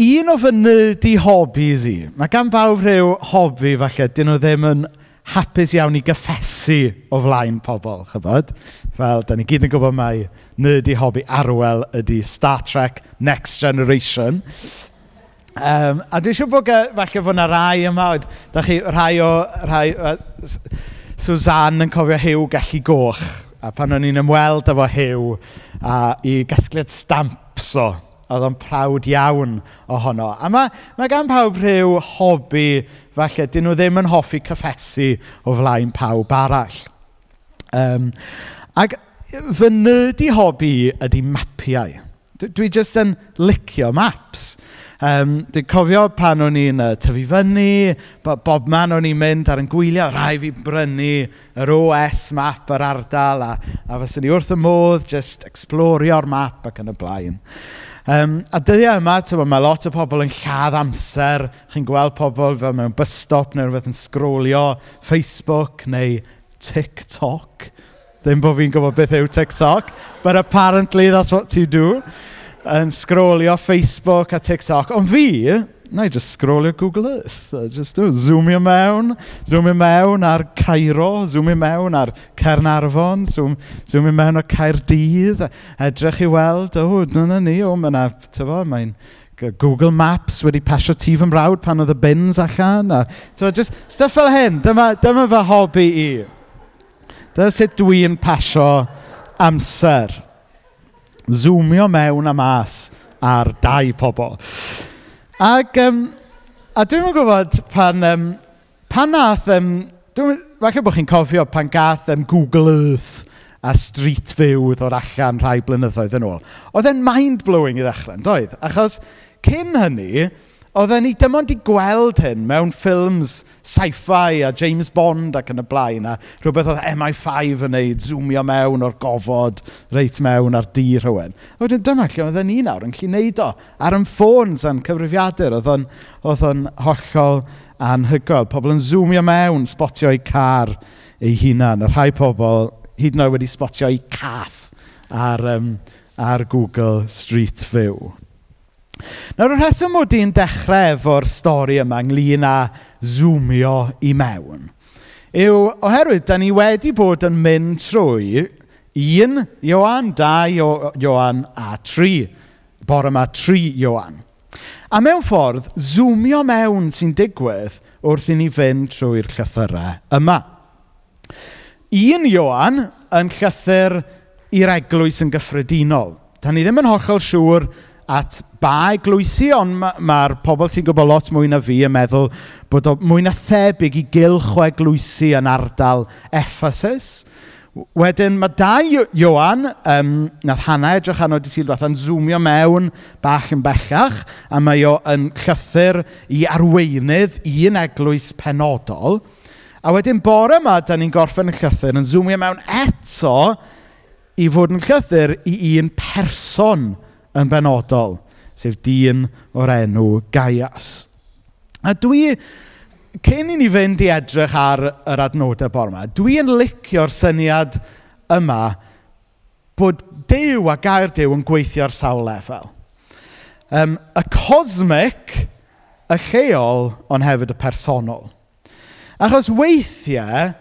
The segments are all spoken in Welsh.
Un o fy nerdy hobbies i, mae gan bawb rhyw hobi falle 'dyn nhw ddim yn hapus iawn i gyffesu o flaen pobl, chybod? Fel, da ni gyd yn gwybod mai nerdy hobby arwel ydy Star Trek Next Generation. Um, a dwi'n siŵr bod falle fod yna rai yma oedd... da chi... rhai o... rhai... uh, Suzanne yn cofio hiw gallu Goch, a pan o'n i'n ymweld efo hiw, a i gasgliad stamps o oedd o'n prawd iawn ohono. A mae, mae gan pawb rhyw hobi, falle, dyn nhw ddim yn hoffi cyffesu o flaen pawb arall. Um, ac fy nerdy hobi ydy mapiau. Dwi jyst yn licio maps. Um, dwi'n cofio pan o'n i'n uh, tyfu fyny, bob man o'n i'n mynd ar yn gwylio, rai fi brynu yr OS map yr ardal, a, a fysyn ni wrth y modd, just explorio'r map ac yn y blaen. Um, a dyddiau yma, tywa, mae lot o pobl yn lladd amser. Chi'n gweld pobl fel mewn bus stop neu rhywbeth yn sgrolio Facebook neu TikTok. Ddim bod fi'n gwybod beth yw TikTok, but apparently that's what you do. Yn sgrolio Facebook a TikTok. Ond fi, na i just scrollio Google Earth. A just do, zoomio mewn, zoomio mewn ar Cairo, zoomio mewn ar Cernarfon, zoom, zoomio mewn ar Caerdydd. Edrych i weld, o, oh, dyna ni, o, oh, mae'na, tyfo, mae'n Google Maps wedi pasio tu fy mrawd pan oedd y bins allan. A, tyfo, just stuff fel hyn, dyma, dyma fy hobi i. Dyna sut dwi'n pasio amser. Zoomio mewn a mas ar dau pobl. Ac, um, a dwi'n yn gwybod pan, um, pan nath, um, dwi'm falle bod chi'n cofio pan gath um, Google Earth a Street View ddod allan rhai blynyddoedd yn ôl. Oedd e'n mind-blowing i ddechrau, yn doedd? Achos cyn hynny... Oedden ni dim ond i gweld hyn mewn ffilms sci-fi a James Bond ac yn y blaen, a rhywbeth oedd MI5 yn neud, zoomio mewn o'r gofod, reit mewn ar di rhywun. A wedyn dyma lle oedden ni nawr yn gallu wneud o, ar yn ffôns a'n cyfrifiadur, oedd o'n, oedd o'n hollol anhygoel. Pobl yn zoomio mewn, spotio eu car eu hunan. Y rhai pobl hyd yn oed wedi spotio eu cath ar, um, ar Google Street View. Nawr, y rheswm mod i'n dechrau efo'r stori yma ynglyn â zoomio i mewn yw oherwydd, da ni wedi bod yn mynd trwy un Ioan, dau Ioan a tri. Bore yma tri Ioan. A mewn ffordd, zoomio mewn sy'n digwydd wrth i ni fynd trwy'r llythyrau yma. Un Ioan yn llythyr i'r eglwys yn gyffredinol. Da ni ddim yn hollol siŵr at ba eglwysi, ond mae'r ma, pobl sy'n gwybod lot mwy na fi yn meddwl bod o mwy na thebyg i gylch o eglwysi yn ardal Ephesus. Wedyn mae dau Ioan, um, nath Hanna edrych arno di sy'n dweud, yn zoomio mewn bach yn bellach, a mae o yn llythyr i arweinydd un eglwys penodol. A wedyn bore yma, da ni'n gorffen y llythyr, yn zoomio mewn eto i fod yn llythyr i un person penodol yn benodol, sef dyn o'r enw Gaias. A dwi, cyn i ni fynd i edrych ar yr adnodau bor yma, dwi'n licio'r syniad yma bod Dew a gair Dew yn gweithio ar sawl lefel. Um, y cosmic, y lleol, ond hefyd y personol. Achos weithiau,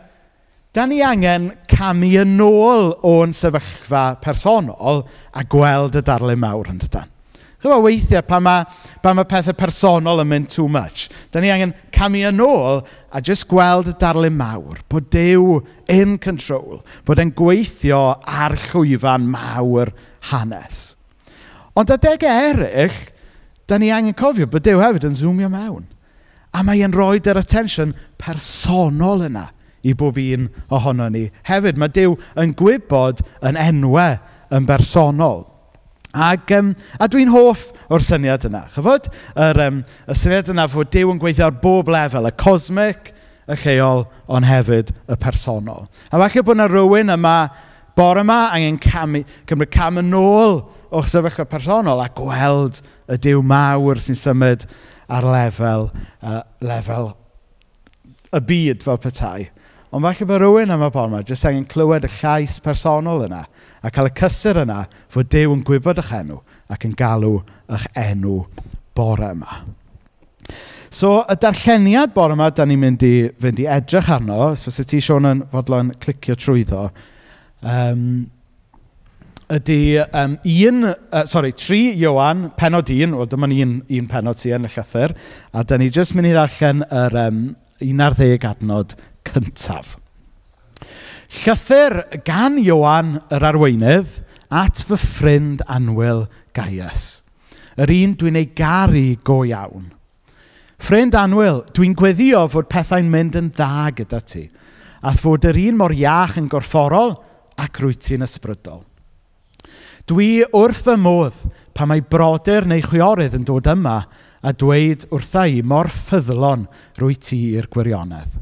Da ni angen camu yn ôl o'n sefyllfa personol a gweld y darlun mawr yn dydan. Chyfo weithiau pan mae, pan mae pethau personol yn mynd too much. Da ni angen camu yn ôl a jyst gweld y darlun mawr. Bod Dyw in control. Bod e'n gweithio ar llwyfan mawr hanes. Ond adegau eraill, da ni angen cofio bod Dyw hefyd yn zoomio mewn. A mae e'n rhoi yr attention personol yna i bob un ohono ni hefyd. Mae Dyw yn gwybod yn enwau yn bersonol. Ac, um, a dwi'n hoff o'r syniad yna. Chyfod? Yr, um, y syniad yna fod Dyw yn gweithio ar bob lefel, y cosmic, y lleol, ond hefyd y personol. A falle bod yna rhywun yma, bore yma, angen cam, cymryd cam yn ôl o'ch sefyllfa personol a gweld y Dyw mawr sy'n symud ar lefel, uh, lefel y byd fel petai. Ond falle bod rhywun am y bore yma jyst angen clywed y llais personol yna a cael y cysur yna fod Dyw yn gwybod eich enw ac yn galw eich enw bore yma. So, y darlleniad bore yma, da ni'n mynd i fynd i edrych arno, os fysa ti, Sion yn fodlon clicio trwyddo, um, ydy um, un, uh, sorry, tri Iowan, penod un, wel dyma ni un, un penod sy yn y llythyr, a da ni jyst mynd i ddarllen yr um, 11 adnod cyntaf. Llythyr gan Iowan yr arweinydd at fy ffrind Anwyl Gaius. Yr un dwi'n ei garu go iawn. Ffrind Anwyl, dwi'n gweddio fod pethau'n mynd yn dda gyda ti, a fod yr un mor iach yn gorfforol ac rwyt ti'n ysbrydol. Dwi wrth fy modd pan mae brodyr neu chwiorydd yn dod yma a dweud wrtha i mor ffyddlon rwy ti i'r gwirionedd.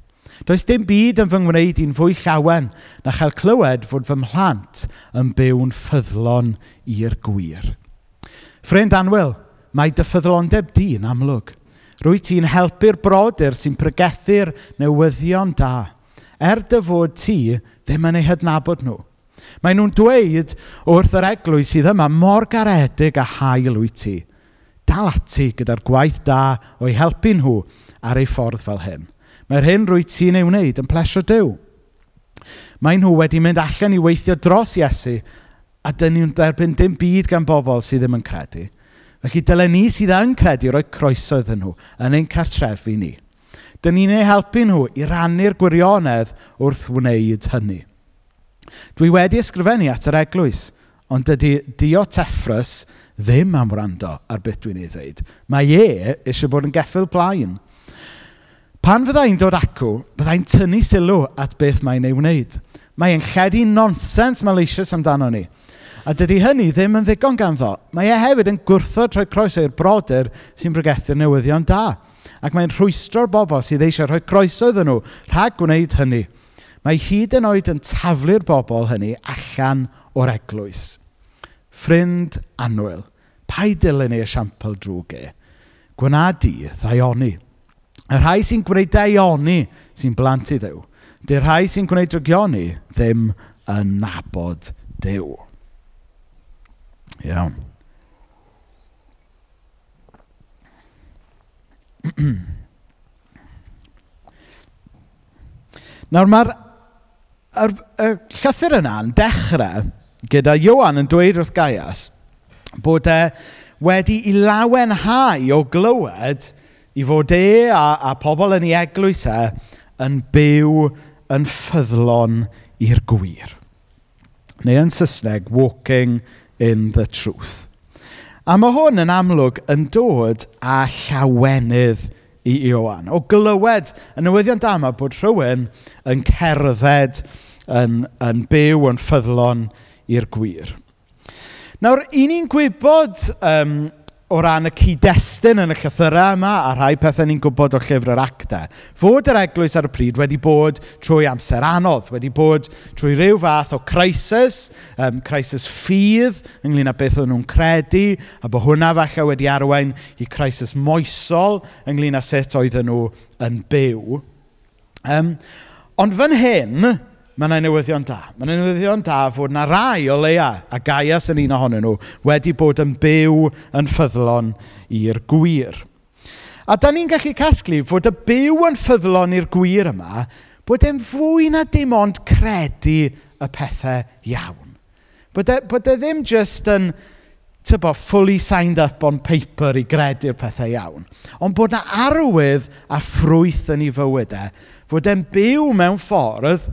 Does dim byd yn fy ngwneud i'n fwy llawen na chael clywed fod fy mhlant yn byw'n ffyddlon i'r gwir. Ffrind Anwyl, mae dy ffyddlondeb di'n amlwg. Rwy ti'n helpu'r brodyr sy'n pregethu'r newyddion da, er dy fod ti ddim yn ei hydnabod nhw. Mae nhw'n dweud wrth yr eglwys sydd yma mor garedig a hael wyt ti. Dal ati gyda'r gwaith da o'i helpu nhw ar ei ffordd fel hyn. Mae'r hyn rwy ti'n ei wneud yn plesio Dyw. Mae nhw wedi mynd allan i weithio dros Iesu a dyn nhw'n derbyn dim byd gan bobl sydd ddim yn credu. Felly dylen ni sydd yn credu roi croeso iddyn nhw yn ein cartrefi ni. Dyn ni'n ei helpu nhw i rannu'r gwirionedd wrth wneud hynny. Dwi wedi ysgrifennu at yr eglwys, ond dydy Dio Teffrys ddim am wrando ar beth dwi'n ei ddweud. Mae e eisiau bod yn geffil blaen. Pan fydda i'n dod acw, fydda i'n tynnu sylw at beth mae'n ei wneud. Mae e'n lledu nonsens malicious amdano ni. A dydy hynny ddim yn ddigon ganddo. Mae e hefyd yn gwrthod rhoi croeso i'r brodyr sy'n bregethu'r newyddion da. Ac mae'n rhwystro'r bobl sydd eisiau rhoi croeso iddyn nhw rhag gwneud hynny. Mae hyd yn oed yn taflu'r bobl hynny allan o'r eglwys. Ffrind anwyl, pa i dilyn ei esiampl drwg e? Gwna di ddaioni. Y rhai sy'n gwneud daioni sy'n blant i ddew. Di'r rhai sy'n gwneud drygioni ddim yn nabod dew. Iawn. Nawr mae'r y, y llythyr yna yn dechrau gyda Iwan yn dweud wrth Gaias bod e wedi i lawenhau o glywed I fod e a, a pobl yn ei eglwys e yn byw yn ffyddlon i'r gwir. Neu yn Saesneg, walking in the truth. A mae hwn yn amlwg yn dod â llawenydd i Ioan. O glywed y newyddion dama bod rhywun yn cerdded yn, yn byw yn ffyddlon i'r gwir. Nawr, i ni'n gwybod um, o ran y cyd-destun yn y llythyrau yma a rhai pethau ni'n gwybod o llyfr yr actau, fod yr eglwys ar y pryd wedi bod trwy amser anodd, wedi bod trwy ryw fath o crisis, um, crisis ffydd ynglyn â beth o'n nhw'n credu, a bod hwnna falle wedi arwain i crisis moesol ynglyn â sut oedden nhw yn byw. Um, ond fan hyn, mae yna newyddion da. Mae yna newyddion da fod yna rai o leia, a Gaias yn un ohonyn nhw, wedi bod yn byw yn ffyddlon i'r gwir. A da ni'n gallu casglu fod y byw yn ffyddlon i'r gwir yma, bod e'n fwy na dim ond credu y pethau iawn. Bod e, bod e ddim just yn tybo, fully signed up on paper i gredu'r pethau iawn. Ond bod yna arwydd a ffrwyth yn ei fywydau, e, fod e'n byw mewn ffordd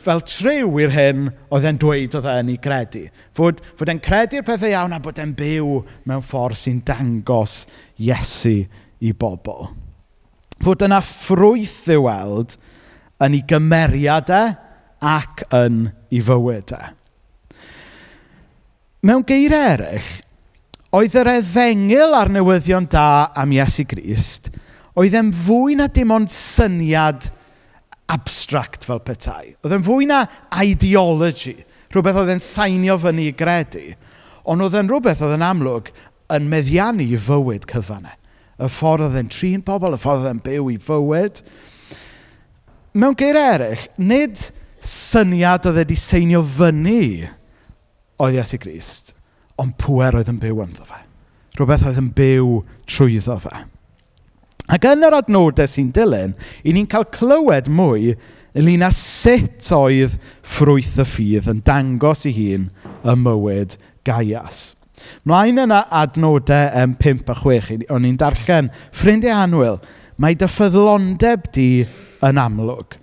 fel trew i'r hyn oedd e'n dweud oedd e'n ei credu. Fod, fod e'n credu'r pethau e iawn a bod e'n byw mewn ffordd sy'n dangos Iesu i bobl. Fod yna ffrwyth i weld yn ei gymeriadau ac yn ei fywydau. Mewn geiriau eraill, oedd yr efengil ar newyddion da am Iesu Grist, oedd e'n fwy na dim ond syniad abstract fel petai. Oedd e'n fwy na ideology, rhywbeth oedd e'n sainio fyny i gredu, ond oedd e'n rhywbeth oedd e'n amlwg yn meddiannu i fywyd cyfannau. Y ffordd oedd e'n trin pobl, y ffordd oedd e'n byw i fywyd. Mewn geir eraill, nid syniad oedd e wedi seinio fyny oedd Iesu Grist, ond pwer oedd yn byw ynddo fe. Rhywbeth oedd yn byw trwyddo fe. Ac yn yr adnodau sy'n dilyn, i ni'n cael clywed mwy ynglyn â sut oedd ffrwyth y ffydd yn dangos i hun y mywyd Gaias. Mlaen yna adnodau um, 5 a 6, o'n i'n darllen, Ffrindiau Anwyl, mae dy ffyddlondeb di yn amlwg.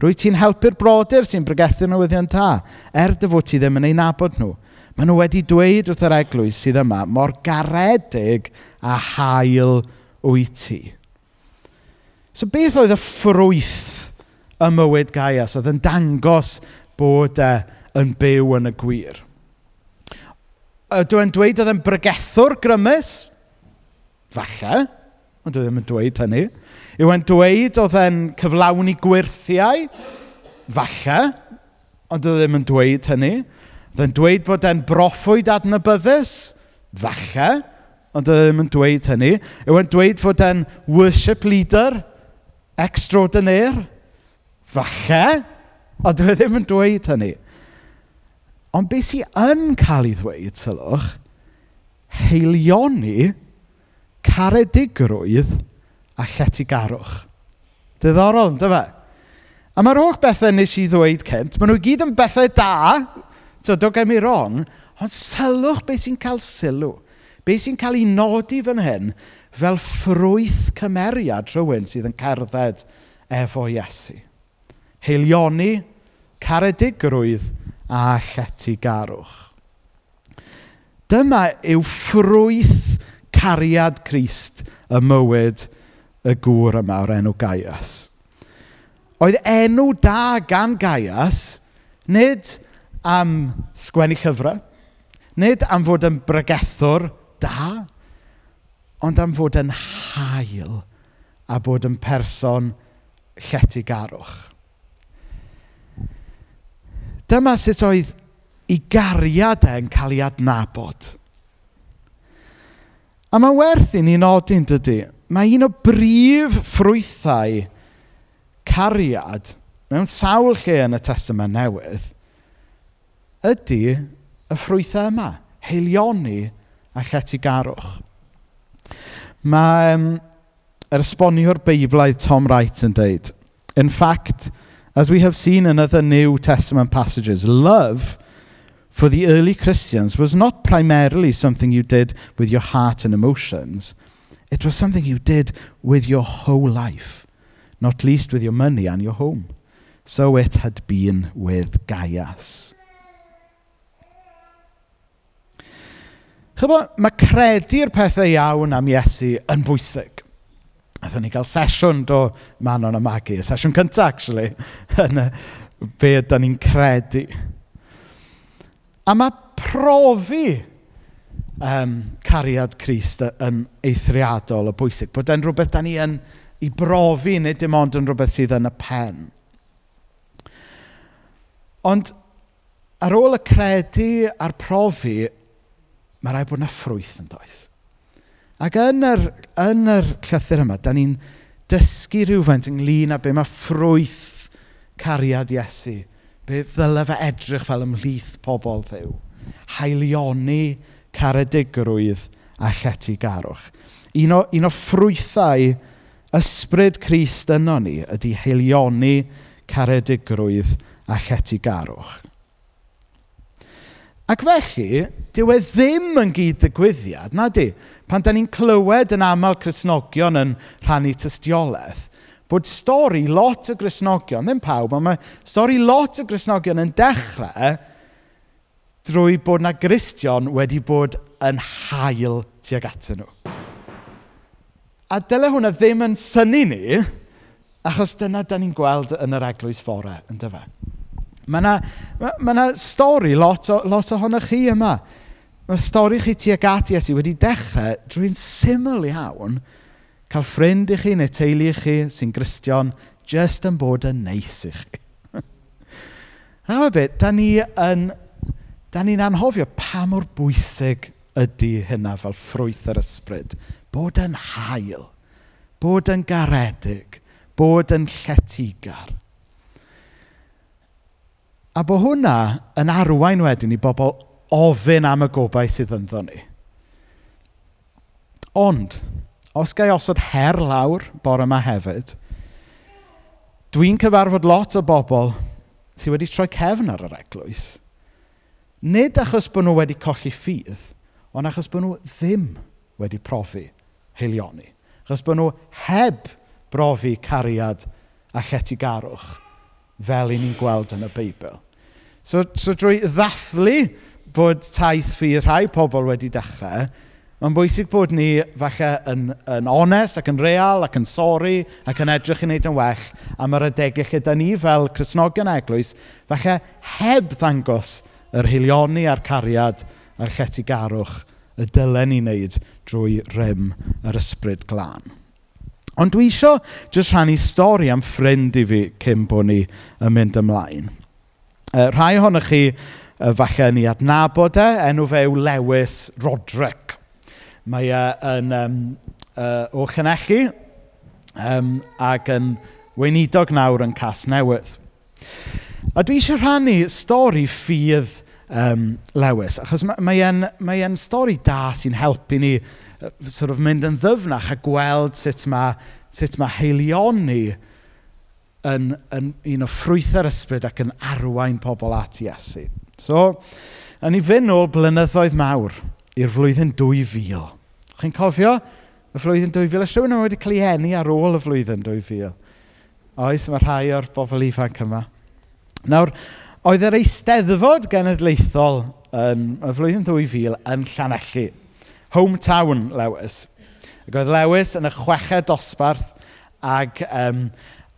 Rwy ti'n helpu'r brodyr sy'n bregethu newyddion ta, er dy fod ti ddim yn ei nabod nhw. Maen nhw wedi dweud wrth yr eglwys sydd yma mor garedig a hael wyt ti. So beth oedd y ffrwyth y mywyd gaias? oedd yn dangos bod e yn byw yn y gwir? Ydw e'n dweud oedd e'n bregethwr grymus? Falle, ond dwi ddim yn dweud hynny. Yw e'n dweud oedd e'n cyflawni gwirthiau? Falle, ond dwi ddim yn dweud hynny. Oedd e'n dweud bod e'n broffwyd adnabyddus? Falle, ond dwi ddim yn dweud hynny. Yw e'n dweud fod e'n worship leader? extraordinaire? Falle, ond dwi ddim yn dweud hynny. Ond beth sy'n yn cael ei ddweud, sylwch, heilioni caredigrwydd a lletigarwch. Diddorol, ynddo fe? A mae'r holl bethau nes i ddweud cynt, maen nhw gyd yn bethau da, so do gen i wrong, ond sylwch beth sy'n cael sylw, beth sy'n cael ei nodi fan hyn, fel ffrwyth cymeriad rhywun sydd yn cerdded efo Iesu. Heilioni, caredigrwydd a lletygarwch. Dyma yw ffrwyth cariad Crist y mywyd y gŵr yma o'r enw Gaias. Oedd enw da gan Gaias nid am sgwennu llyfrau, nid am fod yn bregethwr da, ond am fod yn hael a bod yn person lletigarwch. Dyma sut oedd i gariad e'n cael ei adnabod. A mae werth i ni nodi'n dydy, mae un o brif ffrwythau cariad mewn sawl lle yn y testament newydd ydy y ffrwythau yma, heilioni a lletigarwch. garwch mae um, yr esboniwr Beiblaidd Tom Wright yn dweud, In fact, as we have seen in other New Testament passages, love for the early Christians was not primarily something you did with your heart and emotions. It was something you did with your whole life, not least with your money and your home. So it had been with Gaius. Chybod, mae credu'r pethau iawn am Iesu yn bwysig. Aethon ni gael sesiwn do Manon a Magi, y sesiwn cyntaf, actually, yn y, be ydyn ni'n credu. A mae profi um, cariad Christ yn eithriadol o bwysig, bod e'n rhywbeth da ni yn i brofi, neu dim ond yn rhywbeth sydd yn y pen. Ond ar ôl y credu a'r profi, mae rhaid bod yna ffrwyth yn does. Ac yn yr, yn yr llythyr yma, da ni'n dysgu rhywfaint ynglyn â be mae ffrwyth cariad Iesu. Be ddyle fe edrych fel ymhlith pobl ddew. Haelioni caredigrwydd a lletygarwch. Un o, un o ffrwythau ysbryd Crist yno ni ydy haelioni caredigrwydd a lletygarwch. Ac felly, dyw e ddim yn gyd-ddigwyddiad, na di, pan da ni'n clywed yn aml Cresnogion yn rhannu tystiolaeth, bod stori lot o Cresnogion, ddim pawb, ond mae stori lot o Gresnogion yn dechrau drwy bod na Gristion wedi bod yn hael tuag atyn nhw. A dyle hwnna ddim yn syni ni, achos dyna da ni'n gweld yn yr eglwys fore, yn dyfa. Mae yna, ma, ma stori lot, o, lot ohonoch chi yma. Mae stori chi tuag at Iesu wedi dechrau drwy'n syml iawn cael ffrind i chi neu teulu i chi sy'n gristion just yn bod yn neis i chi. a mae beth, da ni yn, da ni'n anhofio pa mor bwysig ydy hynna fel ffrwyth yr ysbryd. Bod yn hael, bod yn garedig, bod yn lletigar. A bod hwnna yn arwain wedyn i bobl ofyn am y gobaith sydd ynddo ni. Ond, os ga osod her lawr bore yma hefyd, dwi'n cyfarfod lot o bobl sydd wedi troi cefn ar yr eglwys. Nid achos bod nhw wedi colli ffydd, ond achos bod nhw ddim wedi profi heilioni. Achos bod nhw heb brofi cariad a lletygarwch fel i ni'n gweld yn y Beibl. So, so drwy ddathlu bod taith fi rhai pobl wedi dechrau, mae'n bwysig bod ni falle yn, yn onest ac yn real ac yn sori ac yn edrych i wneud yn well am yr adegau lle da ni fel Cresnogion Eglwys falle heb ddangos yr heilioni a'r cariad a'r lletygarwch y dylen ni wneud drwy rym yr ysbryd glân. Ond dwi isio jyst rhannu stori am ffrind i fi cyn bod ni yn mynd ymlaen. Uh, rhai ohonych chi uh, falle ni adnabod e, enw fe yw Lewis Roderick. Mae e yn um, uh, o Llanelli um, ac yn weinidog nawr yn Cas Newydd. A dwi eisiau rhannu stori ffydd um, Lewis, achos mae e'n ma stori da sy'n helpu ni sort of mynd yn ddyfnach a gweld sut mae, sut mae heilioni yn, yn un o ffrwyth yr ysbryd ac yn arwain pobl at Iesu. So, yn ei fynd nôl blynyddoedd mawr i'r flwyddyn 2000. Chi'n cofio y flwyddyn 2000? Ys rhywun wedi cael ei eni ar ôl y flwyddyn 2000? Oes, mae rhai o'r bobl ifanc yma. Nawr, oedd yr eisteddfod genedlaethol yn y flwyddyn 2000 yn Llanelli, hometown Lewis. Ac oedd Lewis yn y chweched dosbarth ac, um,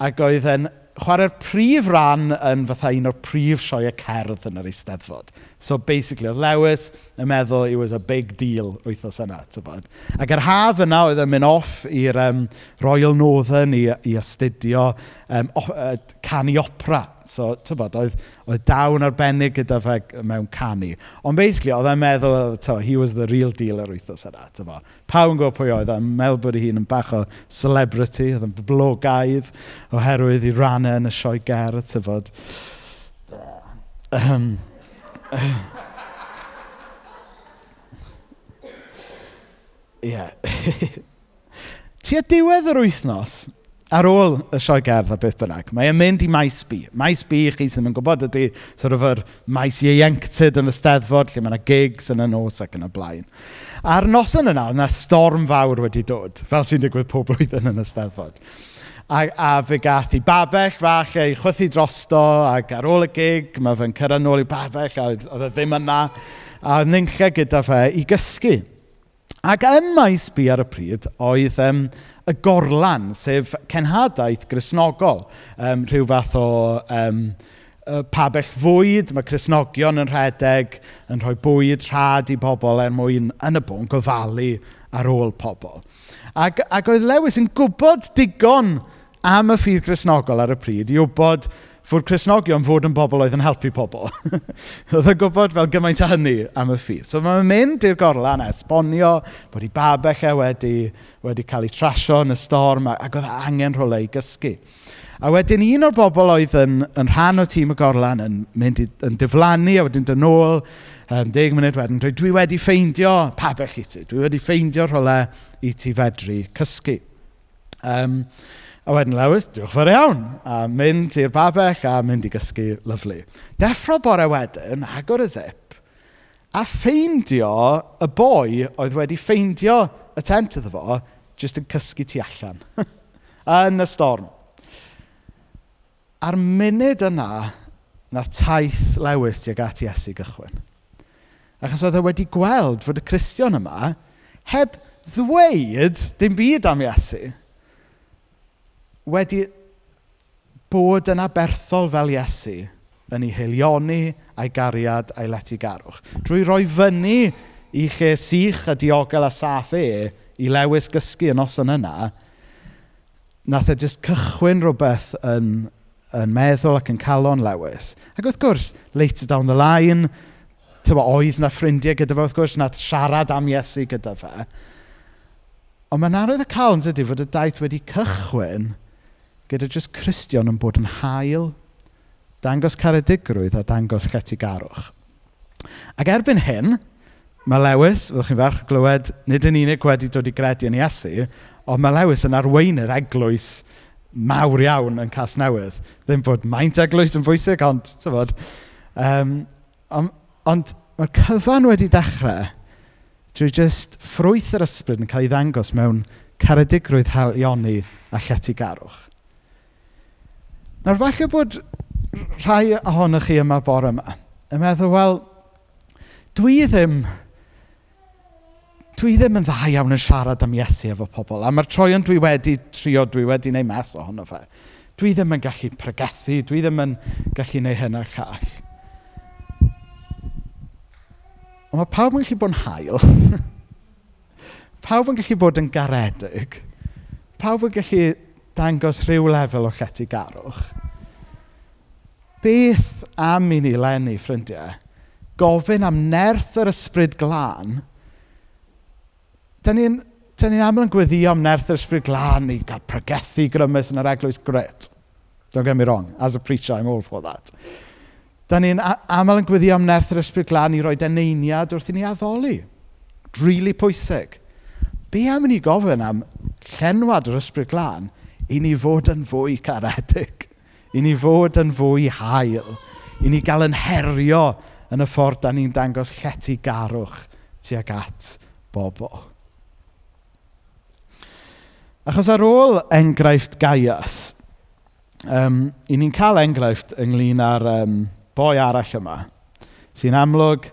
ac oedd yn chwarae'r prif ran yn fatha un o'r prif sioe cerdd yn yr Eisteddfod. So basically, oedd Lewis yn meddwl it was a big deal wythnos yna. Tybod. Ac yr haf yna oedd yn mynd off i'r um, Royal Northern i, i astudio um, o, uh, canu opera. So, tybod, oedd, oedd dawn arbennig gyda fe mewn canu. Ond basically, oedd e'n meddwl, to, he was the real deal yr wythnos yna. Tybod. Pawn gwybod pwy oedd, e'n meddwl bod hi'n yn bach o celebrity, oedd yn blogaidd oherwydd i rannau yn y sioe ger, tybod. Um, ehm. Ie. Tua diwedd yr wythnos, ar ôl y sioe gerdd a beth bynnag, mae e'n mynd i maes bu. Maes bu, chi sydd yn gwybod, ydy sort of yr maes ieuenctid yn y steddfod, lle mae yna gigs yn y nos ac yn y blaen. A'r noson yna, yna storm fawr wedi dod, fel sy'n digwydd pob blwyddyn yn y steddfod a, a fe gath i babell fach ei chwythu drosto ac ar ôl y gig mae fe'n cyrraedd nôl i babell a oedd e ddim yna a nynlle gyda fe i gysgu. Ac yn maes bu ar y pryd oedd um, y gorlan, sef cenhadaeth grisnogol, um, rhyw fath o um, pabell fwyd, mae Cresnogion yn rhedeg, yn rhoi bwyd rhad i bobl er mwyn yn y bôn gofalu ar ôl pobl. Ac, ac oedd Lewis yn gwybod digon am y ffydd Cresnogol ar y pryd i wybod fod Cresnogion fod yn bobl oedd yn helpu pobl. oedd yn gwybod fel gymaint a hynny am y ffydd. So mae'n mynd i'r gorlan a esbonio bod i babell e wedi, wedi cael ei trasio yn y storm ac oedd angen rhywle i gysgu. A wedyn un o'r bobl oedd yn, yn rhan o tîm y gorlan yn mynd i, yn diflannu a wedyn dyn ôl um, deg munud wedyn, dwi, dwi wedi ffeindio pabell i ti, dwi wedi ffeindio rhywle i ti fedru cysgu. Um, a wedyn Lewis, diolch fawr iawn, a mynd i'r babell a mynd i gysgu lyflu. Deffro bore wedyn, agor y zip, a ffeindio y boi oedd wedi ffeindio y tent iddo fo, jyst yn cysgu tu allan, yn y storm. A'r munud yna, na taith Lewis tuag at Iesu gychwyn. Achos oedd e wedi gweld fod y Cristion yma heb ddweud dim byd am Iesu wedi bod yn aberthol fel Iesu yn ei helioni a'i gariad a'i letigarwch. Drwy roi fyny i lle sych a diogel a saff e i lewis gysgu yn oson yna, nath e jyst cychwyn rhywbeth yn yn meddwl ac yn calon Lewis. Ac wrth gwrs, later down the line, tywa, oedd na ffrindiau gyda fe, wrth gwrs, na siarad am Iesu gyda fe. Ond mae'n arwydd y cael yn dydy fod y daith wedi cychwyn gyda jyst Cristion yn bod yn hael, dangos caredigrwydd a dangos lletygarwch. Ac erbyn hyn, mae Lewis, fyddwch chi'n ferch glywed, nid yn unig wedi dod i gredu yn Iesu, ond mae Lewis yn arweinydd eglwys mawr iawn yn Cas Newydd. Ddim bod maint eglwys yn bwysig, ond, tyfod, um, ond, ond mae'r cyfan wedi dechrau drwy jyst ffrwyth yr ysbryd yn cael ei ddangos mewn caredigrwydd helioni a lletygarwch. Nawr, falle bod rhai ohonych chi yma bore yma yn meddwl, wel, dwi ddim dwi ddim yn dda iawn yn siarad am Iesu efo pobl. A mae'r troion dwi wedi trio, dwi wedi wneud mes ohono fe. Dwi ddim yn gallu pregethu, dwi ddim yn gallu wneud hyn a'r llall. Ond mae pawb yn gallu bod yn hael. pawb yn gallu bod yn garedig. Pawb yn gallu dangos rhyw lefel o lletygarwch. Beth am i ni lenni, ffrindiau, gofyn am nerth yr ysbryd glân Dan ni'n ni aml yn gweddio am nerth yr ysbryd glân i gael pregethu grymus yn yr eglwys gret. Don't get me wrong, as a preacher, I'm all for that. Dan ni'n aml yn gweddio am nerth yr ysbryd glân i roi deneiniad wrth i ni addoli. Really pwysig. Be am ni gofyn am llenwad yr ysbryd glân i ni fod yn fwy caredig, i ni fod yn fwy hael, i ni gael yn herio yn y ffordd da ni'n dangos lletu garwch tuag at bobl. Achos ar ôl enghraifft Gaius, um, i ni'n cael enghraifft ynglyn â'r um, boi arall yma, sy'n amlwg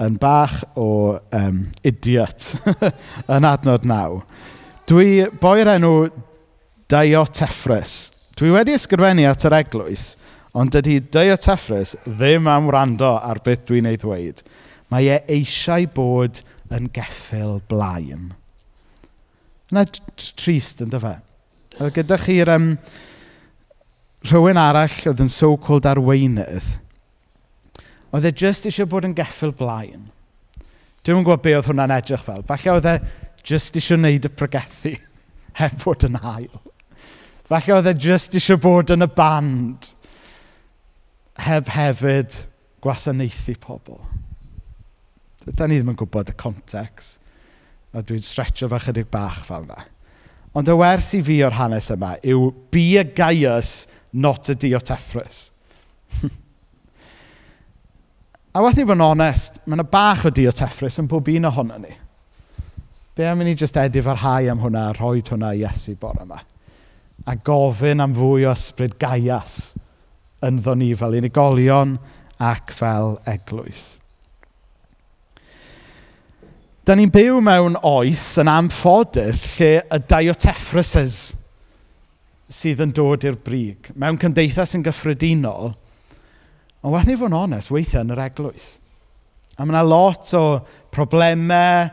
yn bach o um, idiot yn adnod naw. Dwi boi'r enw Dioteffrys. Dwi wedi ysgrifennu at yr eglwys, ond dydy Dioteffrys ddim am wrando ar beth dwi'n ei ddweud. Mae e eisiau bod yn geffil blaen. Yna trist, yn dyfa. Oedd gyda chi'r um, rhywun arall oedd yn so-called arweinydd. Oedd e just eisiau bod yn geffil blaen. Dwi'n yn gwybod be oedd hwnna'n edrych fel. Falle oedd e just eisiau wneud y pregethu heb bod yn hael. Falle oedd e just eisiau bod yn y band heb hefyd gwasanaethu pobl. Da ni ddim yn gwybod y context. A dwi'n stretcho fe chydig bach fel yna. Ond y wers i fi o'r hanes yma yw be a Gaius, not a Diotephris. a wath ni fod yn onest, mae yna bach o Diotephris yn pob un ohono ni. Be am i ni jyst edif ar hau am hwnna, rhoi hwnna i Iesu bore yma. A gofyn am fwy o ysbryd Gaius ynddo ni fel unigolion ac fel eglwys. Da ni'n byw mewn oes yn amffodus lle y diotephryses sydd yn dod i'r brig. Mewn cymdeithas yn gyffredinol, ond wath ni fod yn onest, weithiau yn yr eglwys. A mae yna lot o problemau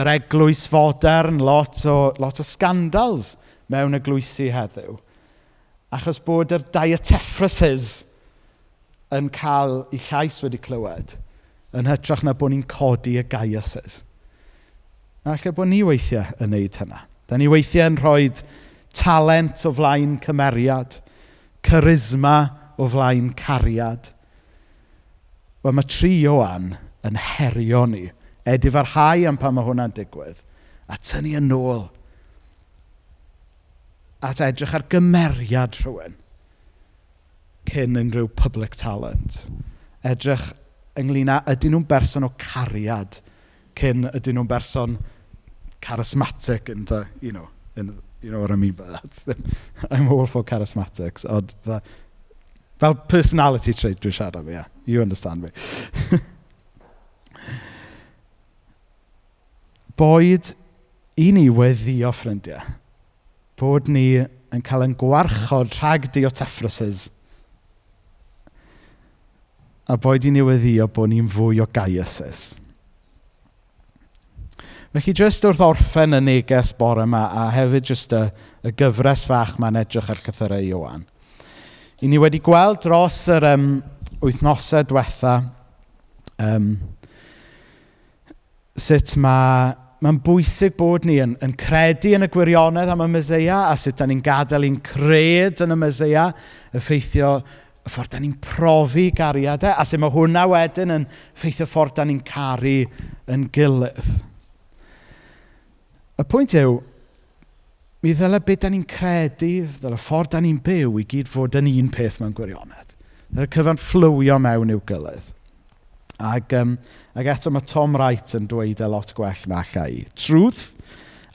yr eglwys fodern, lot o, lot o scandals mewn eglwysu heddiw. Achos bod yr diotephryses yn cael ei llais wedi clywed yn hytrach na bod ni'n codi y gaiases. A lle bod ni weithiau yn wneud hynna. Da ni weithiau yn rhoi talent o flaen cymeriad, charisma o flaen cariad. Wel, mae tri Ioan yn herio ni. Edifarhau am pa mae hwnna'n digwydd. A tynnu yn ôl. At edrych ar gymeriad rhywun. Cyn unrhyw public talent. Edrych ynglyn â ydyn nhw'n berson o cariad cyn ydyn nhw'n berson charismatic in the, you know, in, you know what I mean by that. I'm all for charismatics, ond the, fel personality trait dwi'n siarad am, yeah, you understand me. Boed i ni weddio ffrindiau, bod ni yn cael yn gwarchod rhag diotephrases a boed i ni weddio bod ni'n fwy o gaiases. Felly jyst wrth orffen y neges bore yma a hefyd jyst y, y gyfres fach mae'n edrych ar llythyrau Iwan. I ni wedi gweld dros yr um, wythnosau diwetha um, sut mae mae'n bwysig bod ni yn, yn credu yn y gwirionedd am y Mesoea a sut da ni'n gadael i'n cred yn y Mesoea, effeithio y ffordd da ni'n profi gariadau e, a sut mae hwnna wedyn yn ffeithio ffordd da ni'n caru yn gilydd. Y pwynt yw, mi ddyle beth da ni'n credu, ddyle ffordd da ni'n byw i gyd fod yn un peth mewn gwirionedd. Ddyle cyfan fflywio mewn i'w gilydd. Ac, um, ac eto mae Tom Wright yn dweud e lot gwell na allai. Truth,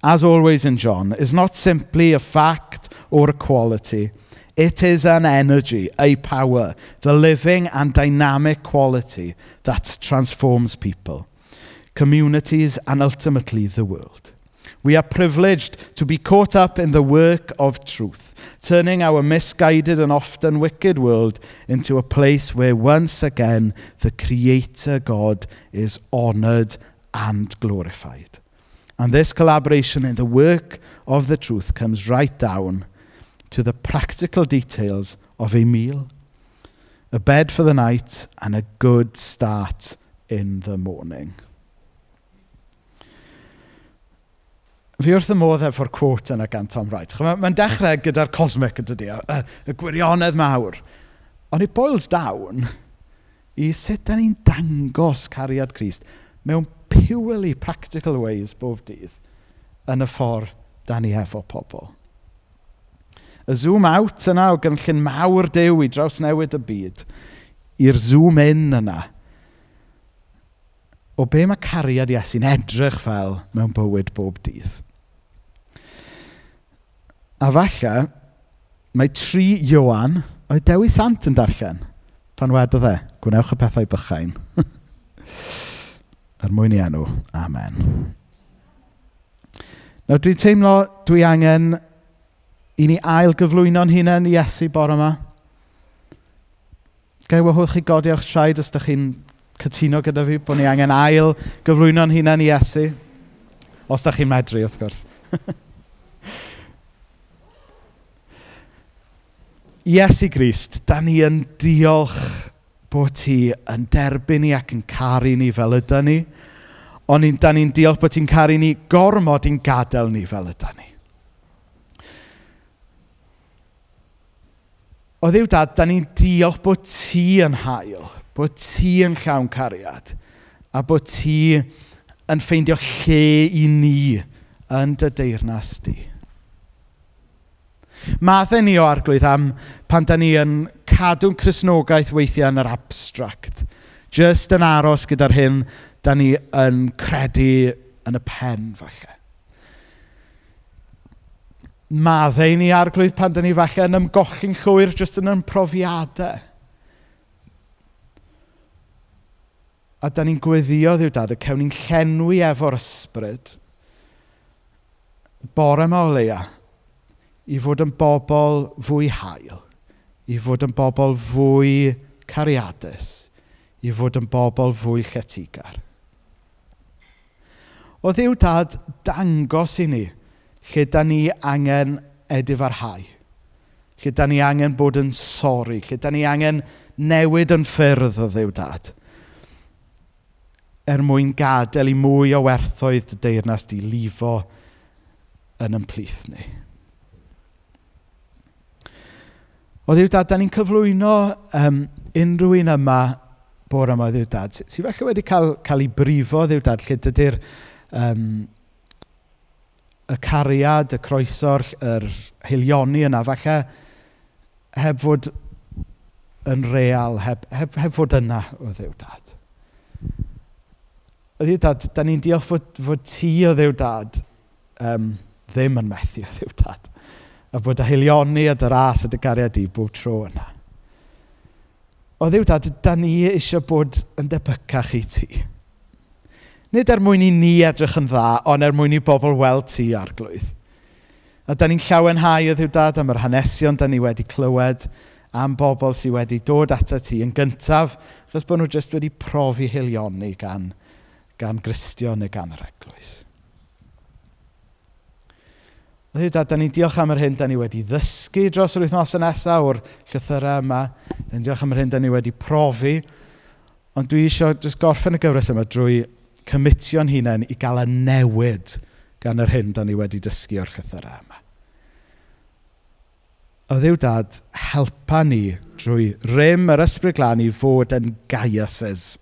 as always in John, is not simply a fact or a quality. It is an energy, a power, the living and dynamic quality that transforms people, communities, and ultimately the world. We are privileged to be caught up in the work of truth, turning our misguided and often wicked world into a place where once again the Creator God is honored and glorified. And this collaboration in the work of the truth comes right down to the practical details of a meal, a bed for the night, and a good start in the morning. Fi wrth y modd efo'r quote yna gan Tom Wright. Mae'n ma dechrau gyda'r cosmic yn dydi, y, y gwirionedd mawr. Ond it boils down i sut da ni'n dangos cariad Christ mewn purely practical ways bob dydd yn y ffordd da ni efo pobl. Y zoom out yna o gynllun mawr dew i draws newid y byd, i'r zoom in yna, o be mae cariad Iesu'n edrych fel mewn bywyd bob dydd. A falle, mae tri Iwan oedd Dewi Sant yn darllen pan wedodd e, gwnewch y pethau bychain. er mwyn i enw, amen. Nawr dwi'n teimlo dwi angen i ni ail gyflwyno'n hunain i Iesu bore yma. Gael wahodd chi godi ar traed os ydych chi'n cytuno gyda fi bod ni angen ail gyflwyno'n hunain i Iesu. Os ydych chi'n medru, wrth gwrs. Iesu Grist, da ni yn diolch bod ti yn derbyn ni ac yn caru ni fel ydyn ni. Ond da ni'n diolch bod ti'n caru ni gormod i'n gadael ni fel ydyn ni. O ddiw dad, da ni'n diolch bod ti yn hael, bod ti yn llawn cariad, a bod ti yn ffeindio lle i ni yn dy deyrnas di. Maddau ni o arglwydd am pan da ni yn cadw'n chrysnogaeth weithiau yn yr abstract. Just yn aros gyda'r hyn da ni yn credu yn y pen falle. Maddau ni arglwydd pan da ni falle yn ymgochi'n llwyr just yn yn profiadau. A da ni'n gweddio ddiw dad y cewn ni'n llenwi efo'r ysbryd bore yma o leia i fod yn bobl fwy hael, i fod yn bobl fwy cariadus, i fod yn bobl fwy lletigar. O ddiw dad dangos i ni lle da ni angen edifarhau, lle da ni angen bod yn sori, lle da ni angen newid yn ffyrdd o ddiw dad er mwyn gadael i mwy o werthoedd dy deyrnas di lifo yn ymplith ni. O ddiw dad, da ni'n cyflwyno um, unrhyw un yma bore yma o ddiw dad, sy- felly wedi cael, cael ei brifo ddiw dad, lle dydy'r um, y cariad, y croeso'r yr heilioni yna, falle heb fod yn real, heb, heb, heb fod yna o ddiw dad. O ddiw dad, da ni'n diolch fod, fod ti o ddiw dad um, ddim yn methu o ddiw dad a bod y heilioni a dy ras a dy gariad i bob tro yna. O ddiw dad, da ni eisiau bod yn debycach i ti. Nid er mwyn i ni edrych yn dda, ond er mwyn i bobl weld ti arglwydd. A da ni'n llawenhau o ddiw dad am yr hanesion da ni wedi clywed am bobl sydd wedi dod ata ti yn gyntaf, achos bod nhw jyst wedi profi heilioni gan, gan Gristion neu gan yr Eglwys. Dwi dad, da ni'n diolch am yr hyn da ni wedi ddysgu dros yr wythnos nesaf o'r llythyrau yma. Da ni'n diolch am yr hyn da ni wedi profi. Ond dwi eisiau just gorffen y gyfres yma drwy cymitio'n hunain i gael y newid gan yr hyn da ni wedi dysgu o'r llythyrau yma. O ddiw dad, helpa ni drwy rym yr ysbryd glân i fod yn gaiases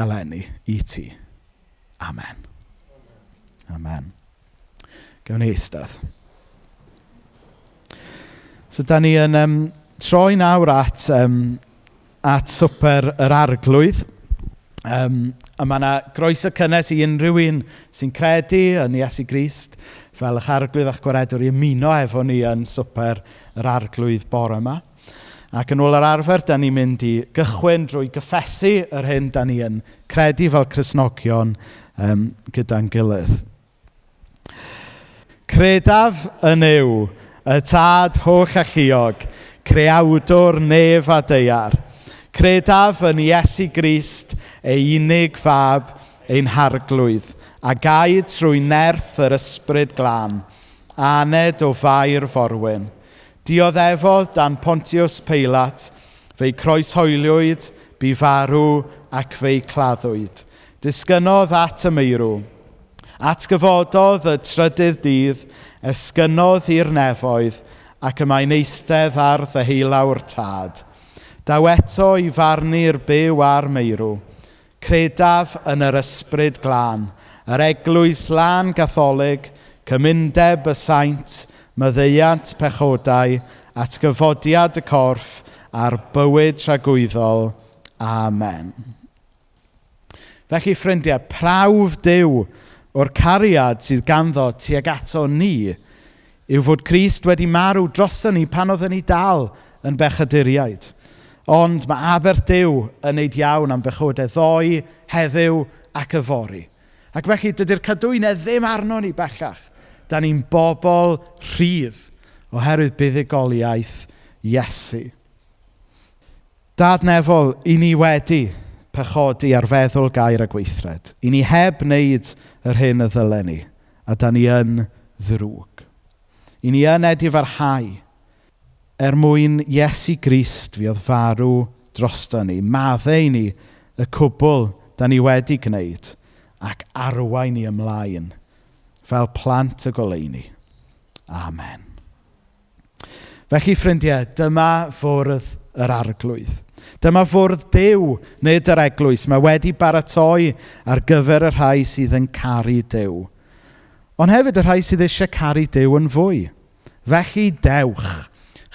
eleni i ti. Amen. Amen. Gawn ni eistedd. So, da ni yn um, troi nawr at, um, at swper yr arglwydd. Um, a mae yna groes y cynnes i unrhyw un sy'n credu yn Iesu Grist fel eich arglwydd a'ch gwaredwr i ymuno efo ni yn swper yr arglwydd bore yma. Ac yn ôl yr arfer, da ni'n mynd i gychwyn drwy gyffesu yr hyn da ni yn credu fel Cresnogion um, gyda'n gilydd. Credaf yn yw, y tad holl alluog, creawdwr nef a deiar. Credaf yn Iesu Grist, ei unig fab, ein harglwydd, a gaid trwy nerth yr ysbryd glân, aned o fair forwyn. Dioddefodd dan Pontius Peilat, fe'i croeshoeliwyd, bu farw ac fe'i claddwyd. Disgynodd at y meirw, Atgyfododd y trydydd dydd, esgynodd i'r nefoedd, ac y mae'n eistedd ar ddeheulawr tad. Daw eto i farnu'r byw a'r meirw, credaf yn yr ysbryd glân, yr eglwys lan gatholig, cymundeb y saint, myddeiant pechodau, atgyfodiad y corff a'r bywyd tragwyddol. Amen. Felly, ffrindiau, prawf Dyw o'r cariad sydd ganddo tuag ato ni yw fod Christ wedi marw drosto ni pan oedden ni dal yn bechaduriaid. Ond mae Aberdew yn neud iawn am bechodau e ddoi, heddiw ac yfori. Ac felly dydy'r cadwynau e ddim arno ni bellach. Da ni'n bobl rhydd oherwydd buddigoliaeth Iesu. Dad nefol, i ni wedi pechodi ar feddwl gair a gweithred. I ni heb wneud yr hyn y ddylen ni, a da ni yn ddrwg. I ni yn edif er mwyn Iesu Grist fi oedd farw drosto ni, maddau ni y cwbl da ni wedi gwneud, ac arwain ni ymlaen, fel plant y goleuni. Amen. Felly, ffrindiau, dyma fwrdd yr arglwydd. Dyma fwrdd dew, nid yr eglwys. Mae wedi baratoi ar gyfer y rhai sydd yn caru dew. Ond hefyd y rhai sydd eisiau caru dew yn fwy. Felly dewch.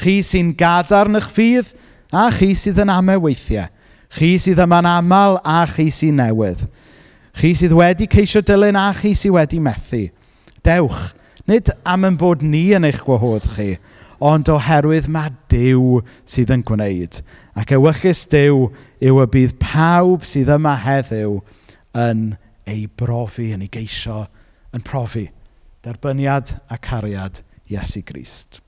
Chi sy'n gadarn eich ffydd a chi sydd yn amau weithiau. Chi sydd yma'n aml a chi sy'n newydd. Chi sydd wedi ceisio dilyn a chi sydd wedi methu. Dewch, nid am yn bod ni yn eich gwahodd chi, ond oherwydd mae Dyw sydd yn gwneud. Ac ewychus Dyw yw y bydd pawb sydd yma heddiw yn ei brofi, yn ei geisio, yn profi. Derbyniad a cariad Iesu Grist.